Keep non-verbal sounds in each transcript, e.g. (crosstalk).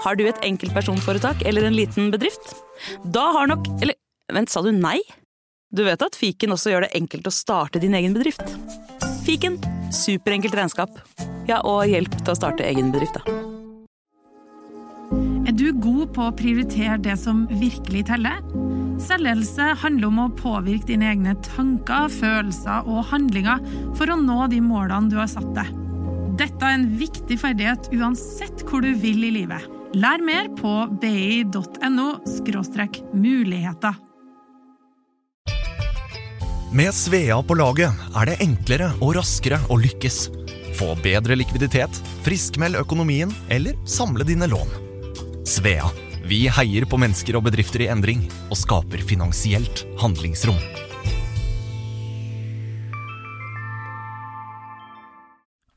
Har du et enkeltpersonforetak eller en liten bedrift? Da har nok Eller vent, sa du nei? Du vet at fiken også gjør det enkelt å starte din egen bedrift? Fiken superenkelt regnskap. Ja, og hjelp til å starte egen bedrift, da. Er du god på å prioritere det som virkelig teller? Selvledelse handler om å påvirke dine egne tanker, følelser og handlinger for å nå de målene du har satt deg. Dette er en viktig ferdighet uansett hvor du vil i livet. Lær mer på bi.no muligheter. Med Svea på laget er det enklere og raskere å lykkes. Få bedre likviditet, friskmeld økonomien eller samle dine lån. Svea vi heier på mennesker og bedrifter i endring og skaper finansielt handlingsrom.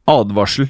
Advarsel.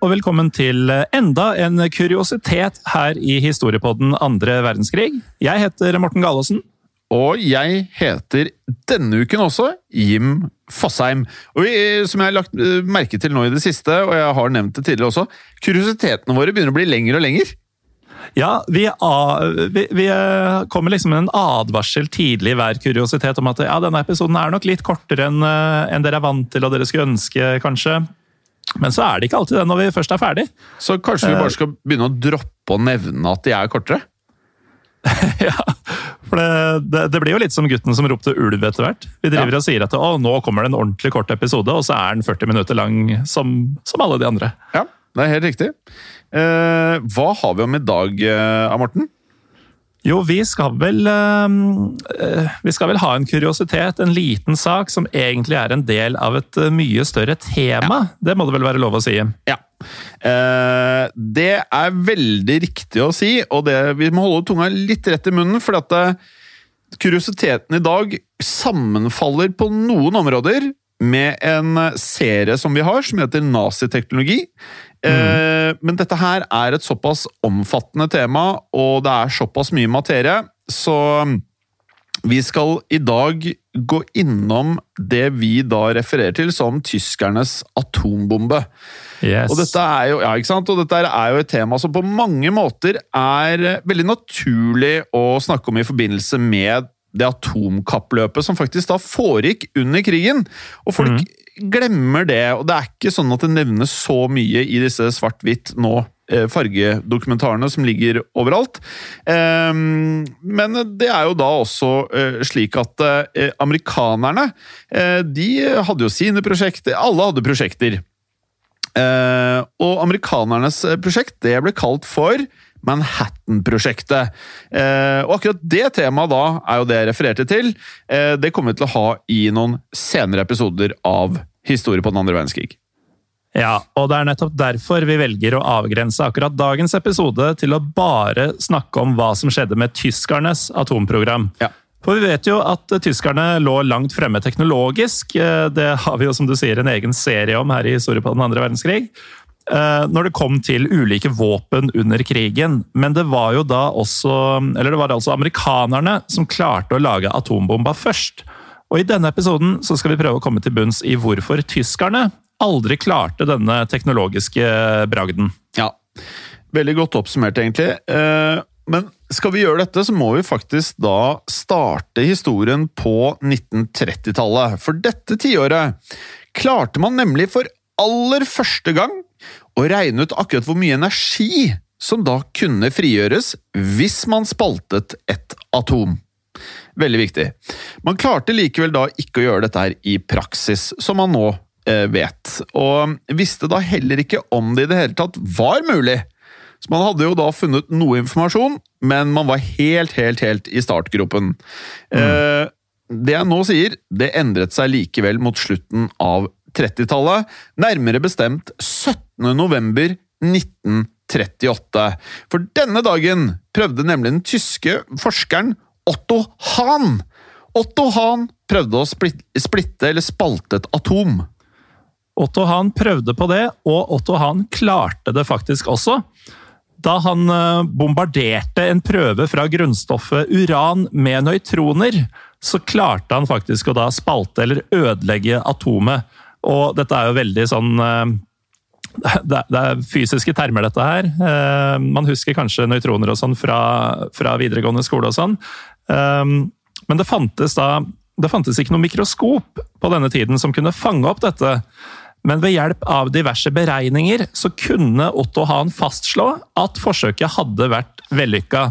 Og velkommen til enda en kuriositet her i historiepodden andre verdenskrig. Jeg heter Morten Galaasen. Og jeg heter denne uken også Jim Fossheim. Og vi, som jeg har lagt eh, merke til nå i det siste, og jeg har nevnt det tidligere også, kuriositetene våre begynner å bli lengre og lengre. Ja, vi, vi, vi eh, kommer liksom med en advarsel tidlig i hver kuriositet om at ja, denne episoden er nok litt kortere enn eh, en dere er vant til og dere skulle ønske, kanskje. Men så er det ikke alltid det når vi først er ferdig. Så kanskje vi bare skal begynne å droppe å nevne at de er kortere? (laughs) ja, for det, det, det, blir jo litt som gutten som ropte ulv etter hvert. Vi driver ja. og sier at å, nå kommer det en ordentlig kort episode, og så er den 40 minutter lang som, som alle de andre. Ja, det er helt riktig. Eh, hva har vi om i dag, eh, Morten? Jo, vi skal vel øh, Vi skal vel ha en kuriositet, en liten sak, som egentlig er en del av et øh, mye større tema. Ja. Det må det vel være lov å si? Ja. Eh, det er veldig riktig å si, og det, vi må holde tunga litt rett i munnen. for at kuriositeten i dag sammenfaller på noen områder med en serie som vi har, som heter Naziteknologi. Mm. Men dette her er et såpass omfattende tema, og det er såpass mye materie, så vi skal i dag gå innom det vi da refererer til som tyskernes atombombe. Yes. Og dette er jo ja? Og dette er jo et tema som på mange måter er veldig naturlig å snakke om i forbindelse med det atomkappløpet som faktisk da foregikk under krigen. Og folk mm glemmer det, og det er ikke sånn at det nevnes så mye i disse svart-hvitt nå eh, fargedokumentarene som ligger overalt. Ehm, men det er jo da også eh, slik at eh, amerikanerne de hadde jo sine prosjekter. Alle hadde prosjekter. Og amerikanernes prosjekt det ble kalt for Manhattan-prosjektet. Eh, og akkurat det temaet da er jo det jeg refererte til. Eh, det kommer vi til å ha i noen senere episoder av Historie på den andre verdenskrig. Ja, og det er nettopp derfor vi velger å avgrense akkurat dagens episode til å bare snakke om hva som skjedde med tyskernes atomprogram. Ja. For vi vet jo at tyskerne lå langt fremme teknologisk. Eh, det har vi jo, som du sier, en egen serie om her i Historie på den andre verdenskrig. Eh, når det kom til ulike våpen under krigen. Men det var jo da også Eller det var altså amerikanerne som klarte å lage atombomba først. Og i denne episoden så skal vi prøve å komme til bunns i hvorfor tyskerne aldri klarte denne teknologiske bragden. Ja, veldig godt oppsummert, egentlig. Eh, men skal vi gjøre dette, så må vi faktisk da starte historien på 1930-tallet. For dette tiåret klarte man nemlig for aller første gang og regne ut akkurat hvor mye energi som da kunne frigjøres hvis man spaltet et atom. Veldig viktig. Man klarte likevel da ikke å gjøre dette her i praksis, som man nå eh, vet, og visste da heller ikke om det i det hele tatt var mulig. Så man hadde jo da funnet noe informasjon, men man var helt, helt, helt i startgropen. Mm. Eh, det jeg nå sier, det endret seg likevel mot slutten av 30-tallet, nærmere bestemt 17. november 1938. For denne dagen prøvde nemlig den tyske forskeren Otto Hahn Otto Hahn prøvde å splitte eller spalte et atom. Otto Hahn prøvde på det, og Otto Hahn klarte det faktisk også. Da han eh, bombarderte en prøve fra grunnstoffet uran med nøytroner, så klarte han faktisk å da spalte eller ødelegge atomet. Og dette er jo veldig sånn eh, det er fysiske termer, dette her. Eh, man husker kanskje nøytroner og sånn fra, fra videregående skole og sånn. Men det fantes da det fantes ikke noe mikroskop på denne tiden som kunne fange opp dette. Men ved hjelp av diverse beregninger så kunne Otto Hahn fastslå at forsøket hadde vært vellykka.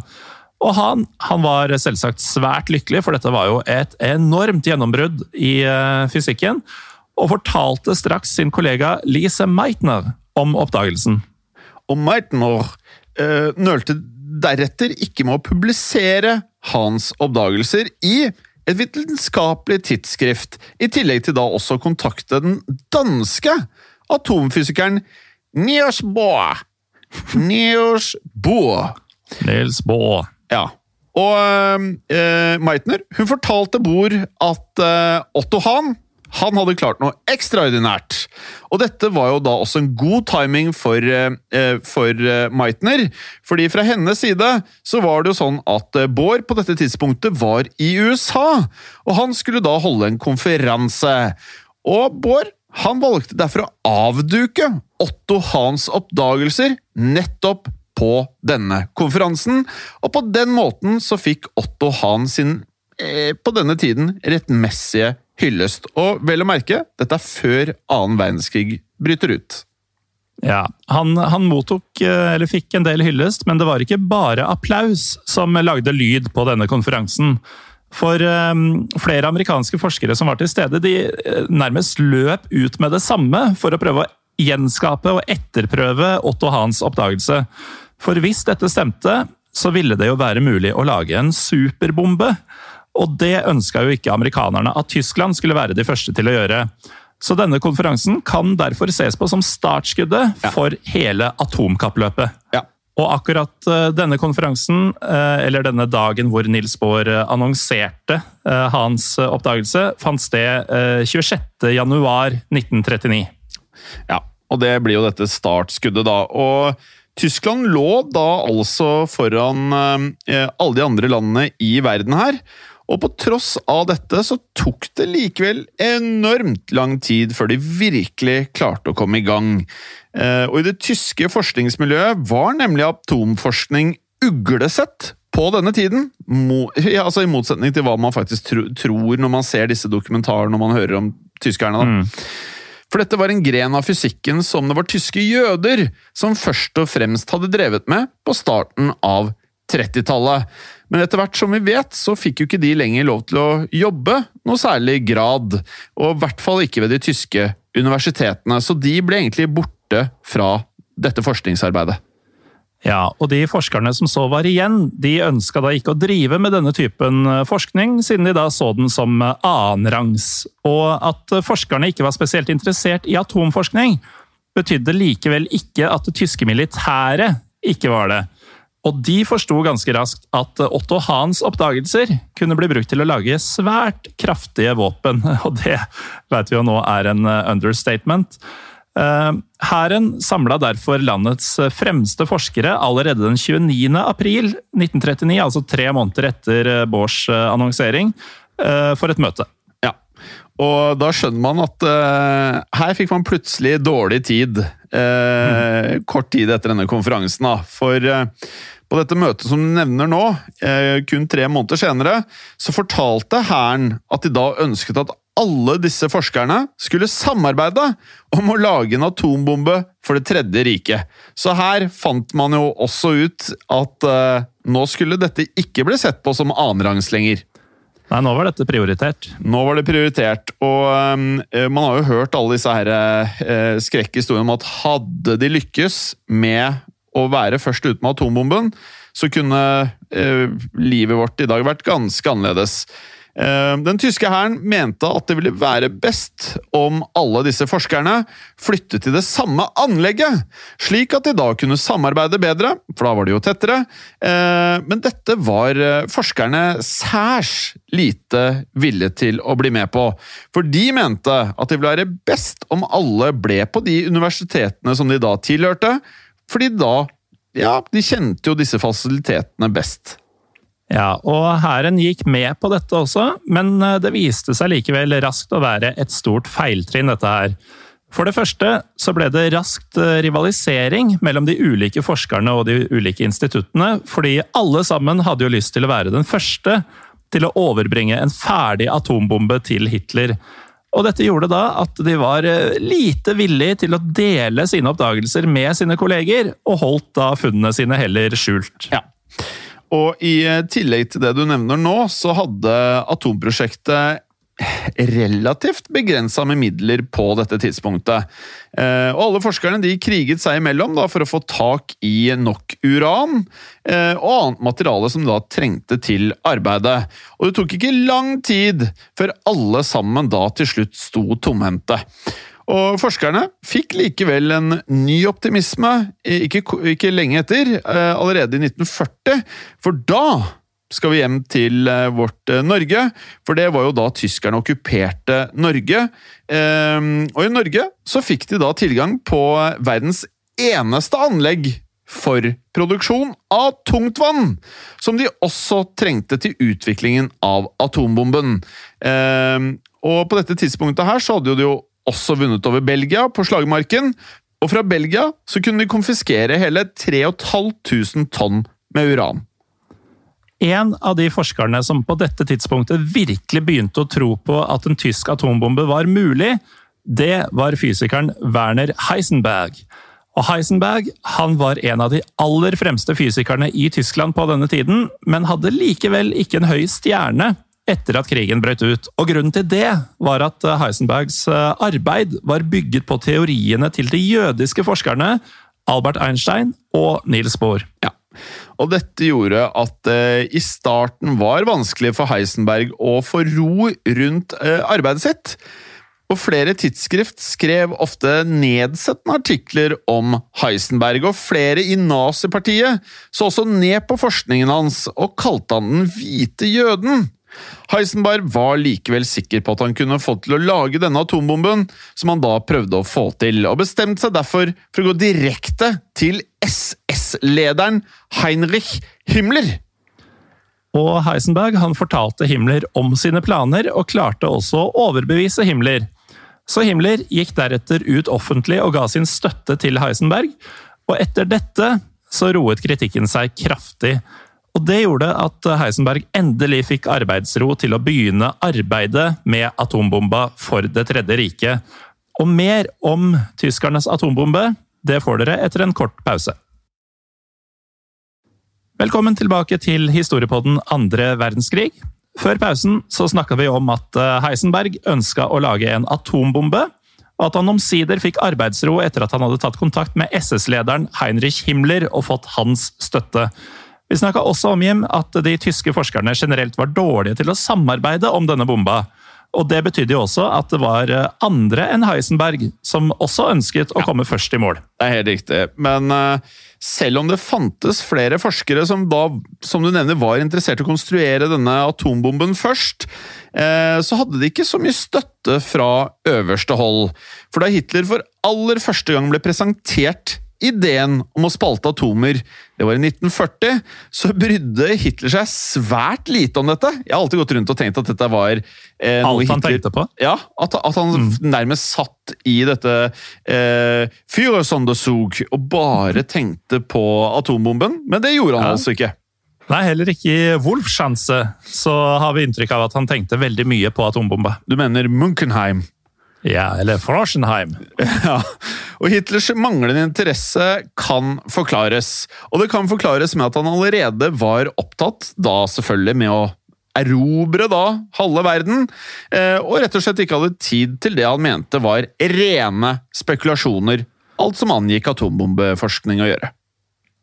Og han, han, var selvsagt svært lykkelig, for dette var jo et enormt gjennombrudd i uh, fysikken. Og fortalte straks sin kollega Lise Meitner om oppdagelsen. Og Meitner uh, nølte deretter ikke med å publisere hans oppdagelser i et vitenskapelig tidsskrift, i tillegg til da også å kontakte den danske atomfysikeren Niels Bohr. Niels Bohr. Niels Bohr. Ja. Og uh, Meitner hun fortalte Bohr at uh, Otto Hahn han hadde klart noe ekstraordinært. Og dette var jo da også en god timing for, eh, for eh, Meitner. fordi fra hennes side så var det jo sånn at eh, Bård på dette tidspunktet var i USA. Og han skulle da holde en konferanse. Og Bård han valgte derfor å avduke Otto Hans oppdagelser nettopp på denne konferansen. Og på den måten så fikk Otto Hahn sin, på denne tiden, rettmessige hyllest. Og vel å merke, dette er før annen verdenskrig bryter ut. Ja, han, han, mottok, eh, eller fikk en del hyllest, men det var ikke bare applaus som lagde lyd på denne konferansen. For um, flere amerikanske forskere som var til stede, de eh, nærmest løp ut med det samme for å prøve å gjenskape og etterprøve Otto Hahns oppdagelse. For hvis dette stemte, så ville det jo være mulig å lage en superbombe. Og det ønska jo ikke amerikanerne at Tyskland skulle være de første til å gjøre. Så denne konferansen kan derfor ses på som startskuddet ja. for hele atomkappløpet. Ja. Og akkurat uh, denne konferansen, uh, eller denne dagen hvor Nils Bohr uh, annonserte hans oppdagelse, fant sted 26.1.1939. Ja, og det blir jo dette startskuddet, da. Og Tyskland lå da altså foran alle de andre landene i verden her. Og på tross av dette så tok det likevel enormt lang tid før de virkelig klarte å komme i gang. Eh, og i det tyske forskningsmiljøet var nemlig atomforskning uglesett på denne tiden. (laughs) Ja, altså I motsetning til hva man faktisk tror når man ser disse dokumentarene og man hører om tyskerne. da. Mm. For dette var en gren av fysikken som det var tyske jøder som først og fremst hadde drevet med på starten av 30-tallet. Men etter hvert som vi vet, så fikk jo ikke de lenger lov til å jobbe noe særlig grad. Og i hvert fall ikke ved de tyske universitetene, så de ble egentlig borte fra dette forskningsarbeidet. Ja, og de forskerne som så var igjen, de ønska da ikke å drive med denne typen eh, forskning, siden de da så den som eh, annenrangs. Og at eh, forskerne ikke var spesielt interessert i atomforskning, betydde likevel ikke at det tyske militæret ikke var det. Og de forsto ganske raskt at Otto Hahns oppdagelser kunne bli brukt til å lage svært kraftige våpen, (laughs) og det vet vi jo nå er en eh, understatement. Eh, hæren samla derfor landets fremste forskere allerede den 29. april 1939, altså tre måneder etter Bårds annonsering, for et møte. Ja, og da skjønner man at her fikk man plutselig dårlig tid. Mm. Kort tid etter denne konferansen, da. For eh, på dette møtet som du nevner nå, eh, kun tre måneder senere, så fortalte Hæren at de da ønsket at alle disse forskerne skulle samarbeide om å lage en atombombe for Det tredje riket. Så her fant man jo også ut at uh, nå skulle dette ikke bli sett på som annenrangs lenger. Nei, nå var dette prioritert. Nå var det prioritert, og um, man har jo hørt alle disse her, uh, skrekkhistoriene om at hadde de lykkes med å være først ute med atombomben, så kunne eh, livet vårt i dag vært ganske annerledes. Eh, Den tyske hæren mente at det ville være best om alle disse forskerne flyttet til det samme anlegget, slik at de da kunne samarbeide bedre, for da var de jo tettere. Eh, Men dette var eh, forskerne særs lite villige til å bli med på, for de mente at det ville være best om alle ble på de universitetene som de da tilhørte, fordi da ja, de kjente jo disse fasilitetene best. Ja, og hæren gikk med på dette også, men eh, det viste seg likevel raskt å være et stort feiltrinn, dette her. For det første så ble det raskt eh, rivalisering mellom de ulike forskerne og de ulike instituttene, fordi alle sammen hadde jo lyst til å være den første til å overbringe en ferdig atombombe til Hitler. Og dette gjorde da at de var eh, lite villige til å dele sine oppdagelser med sine kolleger, og holdt da funnene sine heller skjult. Ja. Og i eh, tillegg til det du nevner nå, så hadde atomprosjektet relativt begrensa med midler på dette tidspunktet. Eh, og alle forskerne de kriget seg imellom da, for å få tak i nok uran eh, og annet materiale som da trengte til arbeidet. Og det tok ikke lang tid før alle sammen da til slutt sto tomhendte. Og forskerne fikk likevel en ny optimisme, ikke, ikke lenge etter, eh, allerede i 1940, for da skal vi hjem til eh, vårt eh, Norge, for det var jo da tyskerne okkuperte Norge. Og i Norge så fikk de da tilgang på verdens eneste anlegg for produksjon av tungtvann, som de også trengte til utviklingen av atombomben. Og på dette tidspunktet her så hadde de jo også vunnet over Belgia på slagmarken, og fra Belgia så kunne de konfiskere hele 3500 tonn med uran. En av de forskerne som på dette tidspunktet virkelig begynte å tro på at en tysk atombombe var mulig, det var fysikeren Werner Heisenberg. Og Heisenberg han var en av de aller fremste fysikerne i Tyskland på denne tiden, men hadde likevel ikke en høy stjerne etter at krigen brøt ut. Og Grunnen til det var at eh, Heisenbergs eh, arbeid var bygget på teoriene til de jødiske forskerne Albert Einstein og Niels Bohr. Ja. Og dette gjorde at det uh, i starten var vanskelig for Heisenberg å få ro rundt arbeidet sitt. Og flere tidsskrift skrev ofte nedsettende artikler om Heisenberg, og flere i nazipartiet så også ned på forskningen hans og kalte han den hvite jøden. Heisenberg var likevel sikker på at han kunne få til å lage denne atombomben, som han da prøvde å få til, og bestemte seg derfor for å gå direkte til SS-lederen Heinrich Himmler. Og Heisenberg han fortalte Himmler om sine planer, og klarte også å overbevise Himmler. Så Himmler gikk deretter ut offentlig og ga sin støtte til Heisenberg, og etter dette så roet kritikken seg kraftig. Og Det gjorde at Heisenberg endelig fikk arbeidsro til å begynne arbeidet med atombomba for Det tredje riket. Og mer om tyskernes atombombe det får dere etter en kort pause. Velkommen tilbake til historiepodden andre verdenskrig. Før pausen så snakka vi om at Heisenberg ønska å lage en atombombe, og at han omsider fikk arbeidsro etter at han hadde tatt kontakt med SS-lederen Heinrich Himmler og fått hans støtte. Vi snakka også om Jim, at de tyske forskerne generelt var dårlige til å samarbeide om denne bomba. Og Det betydde jo også at det var eh, andre enn Heisenberg som også ønsket å komme først i mål. Det er helt riktig, men uh, selv om det fantes flere forskere som da, som du nevner, var interessert i å konstruere denne atombomben først, uh, så hadde de ikke så mye støtte fra øverste hold. For da Hitler for aller første gang ble presentert ideen om å spalte atomer, det var i 1940, så brydde Hitler seg svært lite om dette. Jeg har alltid gått rundt og tenkt at dette var eh, noe Alt han Hitler, tenkte på? Ja, at, at han mm. nærmest satt i dette eh, Führersondersug og bare tenkte på atombomben. Men det gjorde han ja. altså ikke. Nei, heller ikke i Wolfschanze så har vi inntrykk av at han tenkte veldig mye på atombomba. Du mener Munkenheim? Ja, eller Froschenheim. (laughs) Ja, og Hitlers manglende interesse kan forklares. Og det kan forklares med at han allerede var opptatt, da selvfølgelig med å erobre da halve verden, eh, og rett og slett ikke hadde tid til det han mente var rene spekulasjoner, alt som angikk atombombeforskning å gjøre.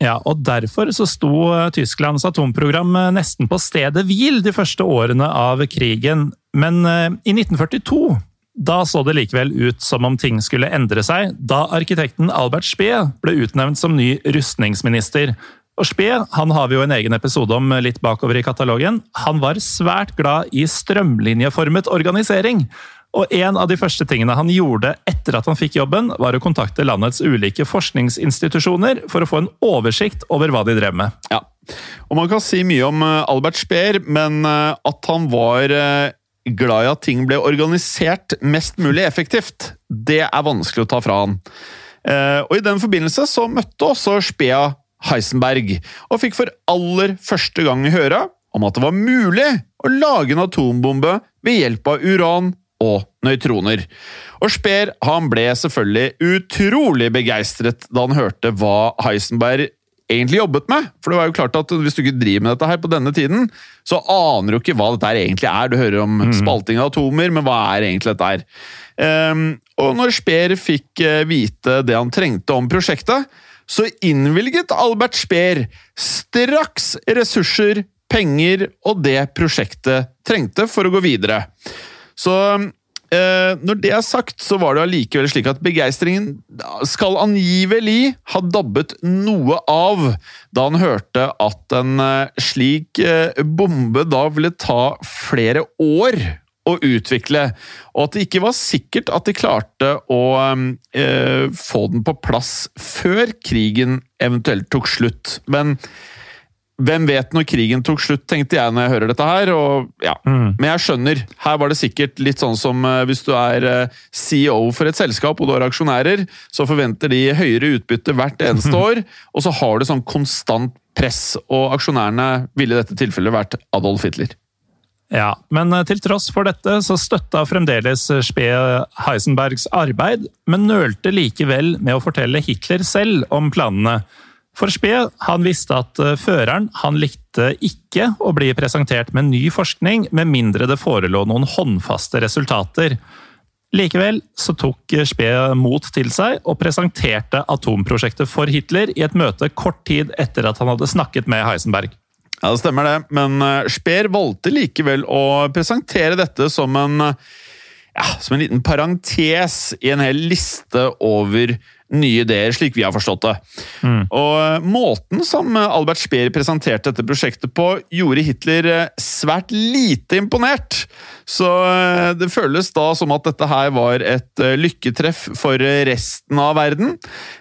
Ja, og Derfor så sto eh, Tysklands atomprogram eh, nesten på stedet hvil de første årene av krigen. Men i 1942 da så det likevel ut som om ting skulle endre seg, da arkitekten Albert Spee ble utnevnt som ny rustningsminister. Og Spee han har vi jo en egen episode om litt bakover i katalogen. Han var svært glad i strømlinjeformet organisering. Og en av de første tingene han gjorde etter at han fikk jobben, var å kontakte landets ulike forskningsinstitusjoner for å få en oversikt over hva de drev med. Ja, og Man kan si mye om eh, Albert Speer, men eh, at han var eh, glad i at ting ble organisert mest mulig effektivt, det er vanskelig å ta fra han. Og I den forbindelse så møtte også Spea Heisenberg, og fikk for aller første gang høre om at det var mulig å lage en atombombe ved hjelp av uran og nøytroner. Og Speer ble selvfølgelig utrolig begeistret da han hørte hva Heisenberg egentlig jobbet med. For det var jo klart at Hvis du ikke driver med dette her på denne tiden, så aner du ikke hva dette her egentlig er. Du hører om mm. spalting av atomer, men hva er egentlig dette her? Um, og når Speer fikk uh, vite det han trengte om prosjektet, så innvilget Albert Speer straks ressurser, penger og det prosjektet trengte for å gå videre. Så eh, når det er sagt, så var det allikevel slik at begeistringen skal angivelig ha dabbet noe av da han hørte at en eh, slik eh, bombe da ville ta flere år å utvikle, og at det ikke var sikkert at de klarte å eh, få den på plass før krigen eventuelt tok slutt. Men hvem vet når krigen tok slutt, tenkte jeg når jeg hører dette her. Og, ja. mm. Men jeg skjønner. Her var det sikkert litt sånn som uh, hvis du er uh, CEO for et selskap og du har aksjonærer, så forventer de høyere utbytte hvert eneste (laughs) år, og så har du sånn konstant press. Og aksjonærene ville i dette tilfellet vært Adolf Hitler. Ja, men uh, til tross for dette så støtta fremdeles Spee Heisenbergs arbeid, men nølte likevel med å fortelle Hitler selv om planene. For Spee han visste at eh, føreren han likte ikke å bli presentert med ny forskning, med mindre det forelå noen håndfaste resultater. Likevel så tok Spee mot til seg og presenterte atomprosjektet for Hitler i et møte kort tid etter at han hadde snakket med Heisenberg. Ja, det stemmer det, men eh, Speer valgte likevel å presentere dette som en, ja, som en liten parentes i en hel liste over nye ideer, slik vi har forstått det. Mm. Og eh, Måten som Albert Speer presenterte dette prosjektet på, gjorde Hitler eh, svært lite imponert. Så eh, det føles da som at dette her var et lykketreff for resten av verden.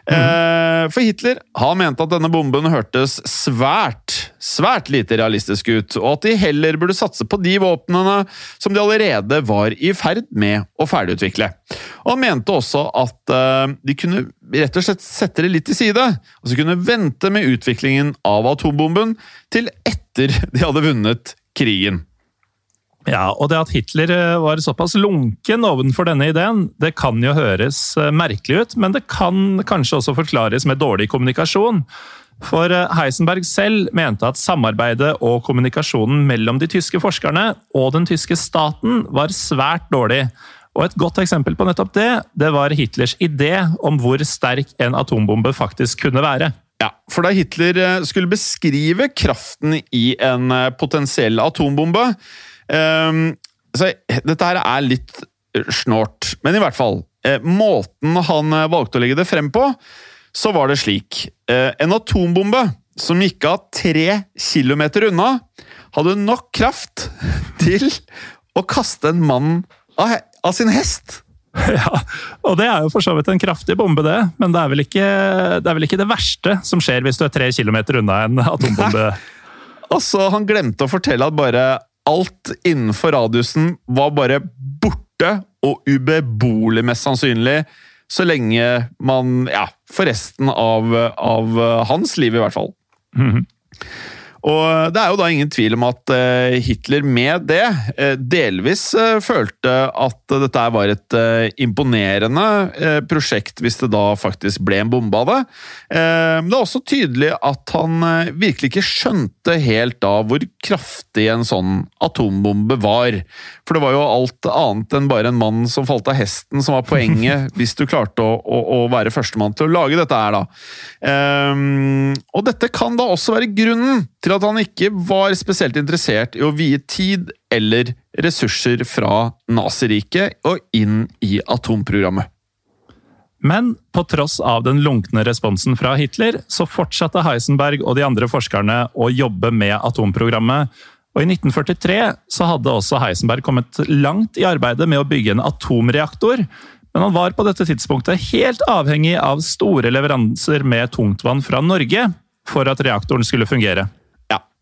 Mm. For Hitler han mente at denne bomben hørtes svært, svært lite realistisk ut, og at de heller burde satse på de våpnene som de allerede var i ferd med å ferdigutvikle. Og mente også at de kunne rett og slett sette det litt til side, og så kunne vente med utviklingen av atombomben til etter (laughs) de hadde vunnet krigen. Ja, og det at Hitler eh, var såpass lunken ovenfor denne ideen, det kan jo høres eh, merkelig ut, men det kan kanskje også forklares med dårlig kommunikasjon. For eh, Heisenberg selv mente at samarbeidet og kommunikasjonen mellom de tyske forskerne og den tyske staten var svært dårlig. Og Et godt eksempel på nettopp det, det var Hitlers idé om hvor sterk en atombombe faktisk kunne være. Ja, for da Hitler eh, skulle beskrive kraften i en eh, potensiell atombombe um, så Dette her er litt snålt, men i hvert fall. Eh, måten han valgte å legge det frem på, så var det slik. En atombombe som gikk av tre kilometer unna, hadde nok kraft (laughs) til å kaste en mann av av sin hest! (laughs) Ja, og det er jo for så vidt en kraftig bombe, det. Men det er vel ikke det, vel ikke det verste som skjer hvis du er tre kilometer unna en atombombe. altså, han glemte å fortelle at bare alt innenfor radiusen var bare borte og ubeboelig, mest sannsynlig. Så lenge man Ja, for resten av, av hans liv, i hvert fall. Mm -hmm. Og det er jo da ingen tvil om at eh, Hitler med det eh, delvis eh, følte at dette var et imponerende prosjekt, hvis det da faktisk ble en bombe av det. Men det er også tydelig at han virkelig ikke skjønte helt da hvor kraftig en sånn atombombe var. For det var jo alt annet enn bare en mann som falt av hesten som var poenget, (laughs) hvis du klarte å, å, å være førstemann til å lage dette her, da. Og dette kan da også være grunnen til at han ikke var spesielt interessert i å vie tid eller ressurser fra Naziriket og inn i atomprogrammet. Men på tross av den lunkne responsen fra Hitler, så fortsatte Heisenberg og de andre forskerne å jobbe med atomprogrammet. Og I 1943 så hadde også Heisenberg kommet langt i arbeidet med å bygge en atomreaktor. Men han var på dette tidspunktet helt avhengig av store leveranser med tungtvann fra Norge for at reaktoren skulle fungere.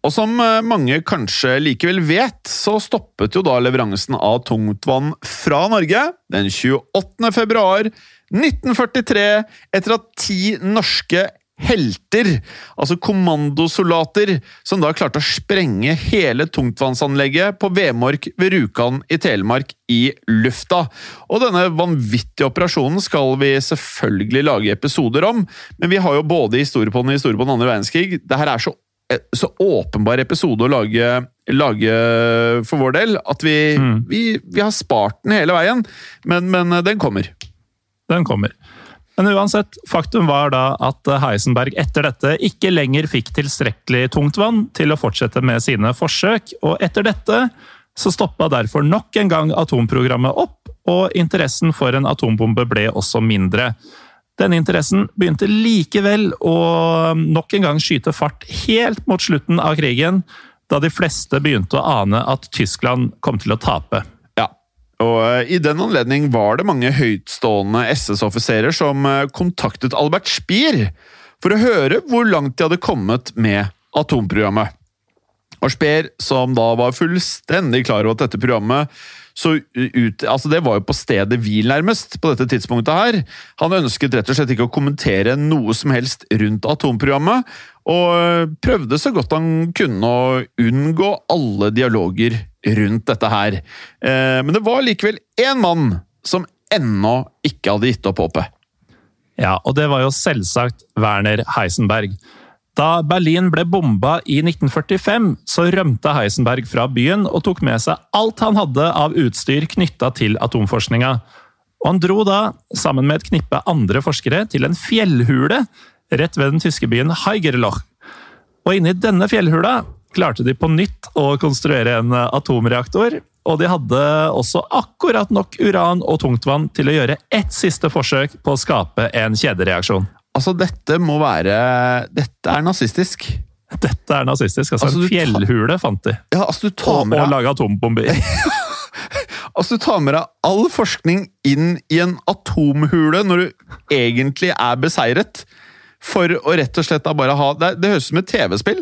Og som eh, mange kanskje likevel vet, så stoppet jo da leveransen av tungtvann fra Norge den 28. februar 1943, etter at ti norske helter, altså kommandosoldater, som da klarte å sprenge hele tungtvannsanlegget på Vemork ved Rjukan i Telemark i lufta. Og denne vanvittige operasjonen skal vi selvfølgelig lage episoder om, men vi har jo både historie på den og historie på den andre verdenskrig. Dette er så så åpenbar episode å lage, lage for vår del at vi, mm. vi, vi, har spart den hele veien. Men, men, eh, den kommer. Den kommer. Men uansett, faktum var da at Heisenberg etter dette ikke lenger fikk tilstrekkelig tungtvann til å fortsette med sine forsøk, og etter dette så stoppa derfor nok en gang atomprogrammet opp, og interessen for en atombombe ble også mindre. Denne interessen begynte likevel å nok en gang skyte fart helt mot slutten av krigen, da de fleste begynte å ane at Tyskland kom til å tape. Ja, og eh, I den anledning var det mange høytstående SS-offiserer som eh, kontaktet Albert Spier for å høre hvor langt de hadde kommet med atomprogrammet. Og Speer, som da var fullstendig klar over at dette programmet så ut, altså Det var jo på stedet hvil, nærmest, på dette tidspunktet her. Han ønsket rett og slett ikke å kommentere noe som helst rundt atomprogrammet, og prøvde så godt han kunne å unngå alle dialoger rundt dette her. Eh, men det var likevel én mann som ennå ikke hadde gitt opp håpet. Ja, og det var jo selvsagt Werner Heisenberg. Da Berlin ble bomba i 1945, så rømte Heisenberg fra byen og tok med seg alt han hadde av utstyr knytta til atomforskninga. Og han dro da, sammen med et knippe andre forskere, til en fjellhule rett ved den tyske byen Heigerloch. Og inni denne fjellhula klarte de på nytt å konstruere en atomreaktor, og de hadde også akkurat nok uran og tungtvann til å gjøre ett siste forsøk på å skape en kjedereaksjon. Altså, dette må være Dette er nazistisk. Dette er nazistisk. Altså, altså en fjellhule fant de. Ja, altså, du tar med og, og laga atombomber. (laughs) (laughs) altså, du tar med deg all forskning inn i en atomhule når du egentlig er beseiret. For å rett og slett bare ha Det, det høres ut som et TV-spill.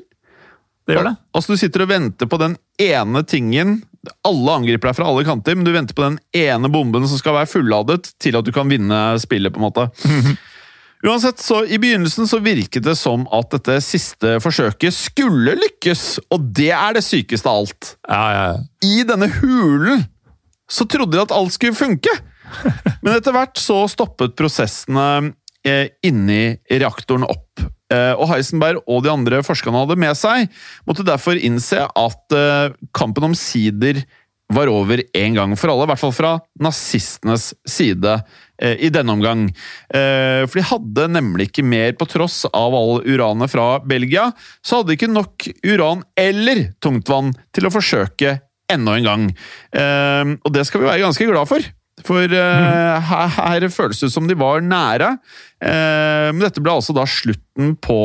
Det gjør det. Altså, Du sitter og venter på den ene tingen Alle angriper deg fra alle kanter, men du venter på den ene bomben som skal være fulladet til at du kan vinne spillet. på en måte. (laughs) Uansett, så I begynnelsen så virket det som at dette siste forsøket skulle lykkes, og det er det sykeste av alt. Ja, ja. I denne hulen så trodde de at alt skulle funke! (laughs) Men etter hvert så stoppet prosessene eh, inni reaktoren opp. Eh, og Heisenberg og de andre forskerne hadde med seg, måtte derfor innse at eh, kampen omsider var over en gang for alle, i hvert fall fra nazistenes side eh, i denne omgang. Eh, for de hadde nemlig ikke mer, på tross av all uranet fra Belgia, så hadde de ikke nok uran eller tungtvann til å forsøke enda en gang. Eh, og det skal vi være ganske glad for. For uh, her, her, føles det som de var nære. Uh, men dette ble altså da slutten på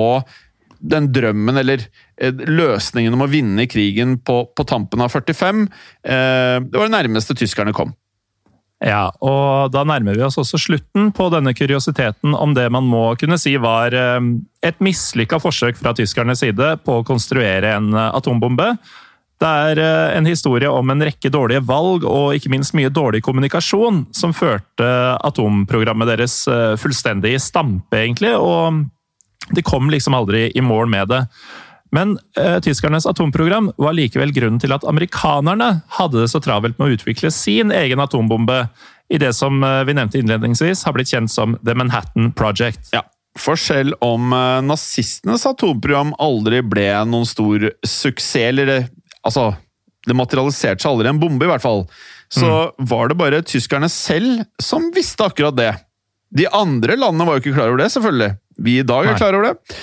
den drømmen, eller løsningen om å vinne krigen på, på tampen av 45, eh, det var det nærmeste tyskerne kom. Ja, og da nærmer vi oss også slutten på denne kuriositeten om det man må kunne si var eh, et mislykka forsøk fra tyskernes side på å konstruere en atombombe. Det er en historie om en rekke dårlige valg og ikke minst mye dårlig kommunikasjon som førte atomprogrammet deres fullstendig i stampe, egentlig. og de kom liksom aldri i mål med det. Men eh, tyskernes atomprogram var likevel grunnen til at amerikanerne hadde det så travelt med å utvikle sin egen atombombe i det som eh, vi nevnte innledningsvis har blitt kjent som The Manhattan Project. Ja. For selv om eh, nazistenes atomprogram aldri ble noen stor suksess, eller det, altså, det materialiserte seg aldri en bombe, i hvert fall, så var det bare tyskerne selv som visste akkurat det. De andre landene var jo ikke klar over det, selvfølgelig. Vi i dag er klar over det.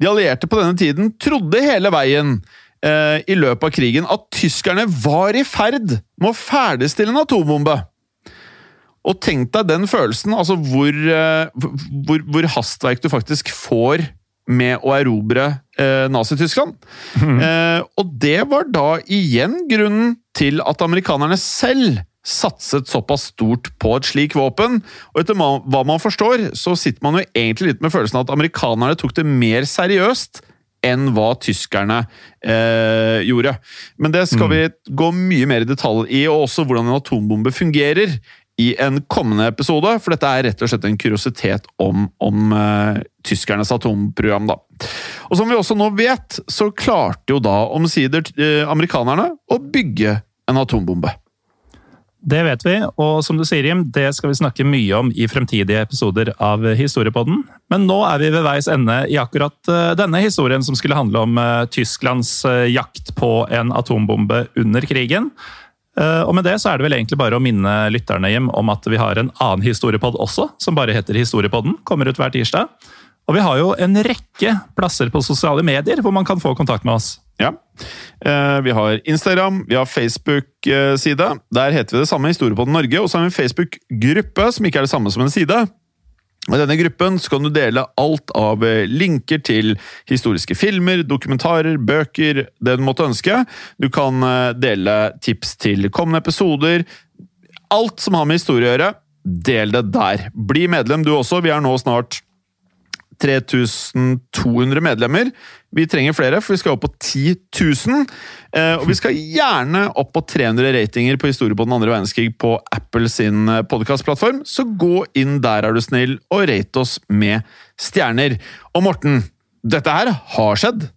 De allierte på denne tiden trodde hele veien eh, i løpet av krigen at tyskerne var i ferd med å ferdigstille en atombombe. Og tenk deg den følelsen, altså hvor, eh, hvor, hvor hastverk du faktisk får med å erobre eh, Nazi-Tyskland. Eh, og det var da igjen grunnen til at amerikanerne selv satset såpass stort på et slik våpen. Og etter hva man forstår, så sitter man jo egentlig litt med følelsen av at amerikanerne tok det mer seriøst enn hva tyskerne eh, gjorde. Men det skal vi gå mye mer i detalj i, og også hvordan en atombombe fungerer i en kommende episode, for dette er rett og slett en kuriositet om, om eh, tyskernes atomprogram. da. Og som vi også nå vet, så klarte jo da omsider eh, amerikanerne å bygge en atombombe. Det vet vi, og som du sier, Jim, det skal vi snakke mye om i fremtidige episoder av Historiepodden. Men nå er vi ved veis ende i akkurat eh, denne historien som skulle handle om eh, Tysklands eh, jakt på en atombombe under krigen. Og med det så er det vel egentlig bare å minne lytterne Jim, om at vi har en annen historiepod også, som bare heter Historiepodden. Kommer ut hver tirsdag. Og vi har jo en rekke plasser på sosiale medier hvor man kan få kontakt med oss. Ja. Eh, Vi har Instagram, vi har Facebook-side. Der heter vi det samme, Historiepodden Norge. Og så har vi en Facebook-gruppe, som ikke er det samme som en side. Og I denne gruppen så kan du dele alt av eh, linker til historiske filmer, dokumentarer, bøker, det du måtte ønske. Du kan eh, dele tips til kommende episoder. Alt som har med historie å gjøre, del det der. Bli medlem du også. Vi er nå snart 3200 medlemmer. Vi trenger flere, for vi skal opp på 10 000. Eh, og vi skal gjerne opp på 300 ratinger på Historie på den andre verdenskrig på Apple sin podkastplattform. Så gå inn der, er du snill, og rate oss med stjerner. Og Morten, dette her har skjedd.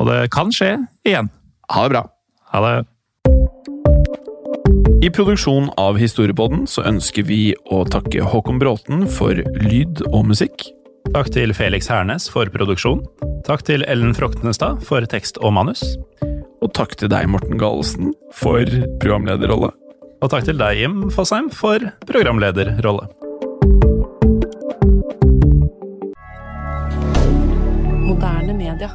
Og det kan skje igjen. Ha det bra. Ha det. I produksjonen av Historiepodden så ønsker vi å takke Håkon Bråten for lyd og musikk. Takk til Felix Hernes for produksjon. Takk til Ellen Froktenestad for tekst og manus. Og takk til deg, Morten Galesen, for programlederrolle. Og takk til deg, Jim Fosheim, for programlederrolle. Moderne media.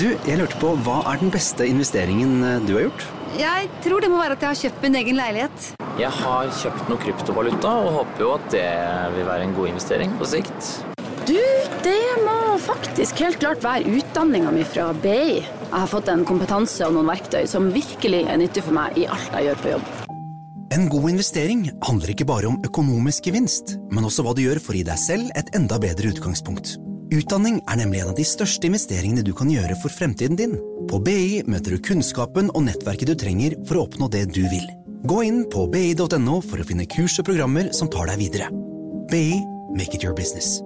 Du, jeg lurte på, Hva er den beste investeringen eh, du har gjort? Jeg tror det må være at jeg har kjøpt min egen leilighet. Jeg har kjøpt noe kryptovaluta og håper jo at det vil være en god investering på sikt. Du, det må faktisk helt klart være utdanninga mi fra BI. Jeg har fått en kompetanse og noen verktøy som virkelig er nyttig for meg i alt jeg gjør på jobb. En god investering handler ikke bare om økonomisk gevinst, men også hva du gjør for å gi deg selv et enda bedre utgangspunkt. Utdanning er nemlig en av de største investeringene du kan gjøre for fremtiden din. På BI møter du kunnskapen og nettverket du trenger for å oppnå det du vil. Gå inn på bi.no for å finne kurs og programmer som tar deg videre. BI make it your business.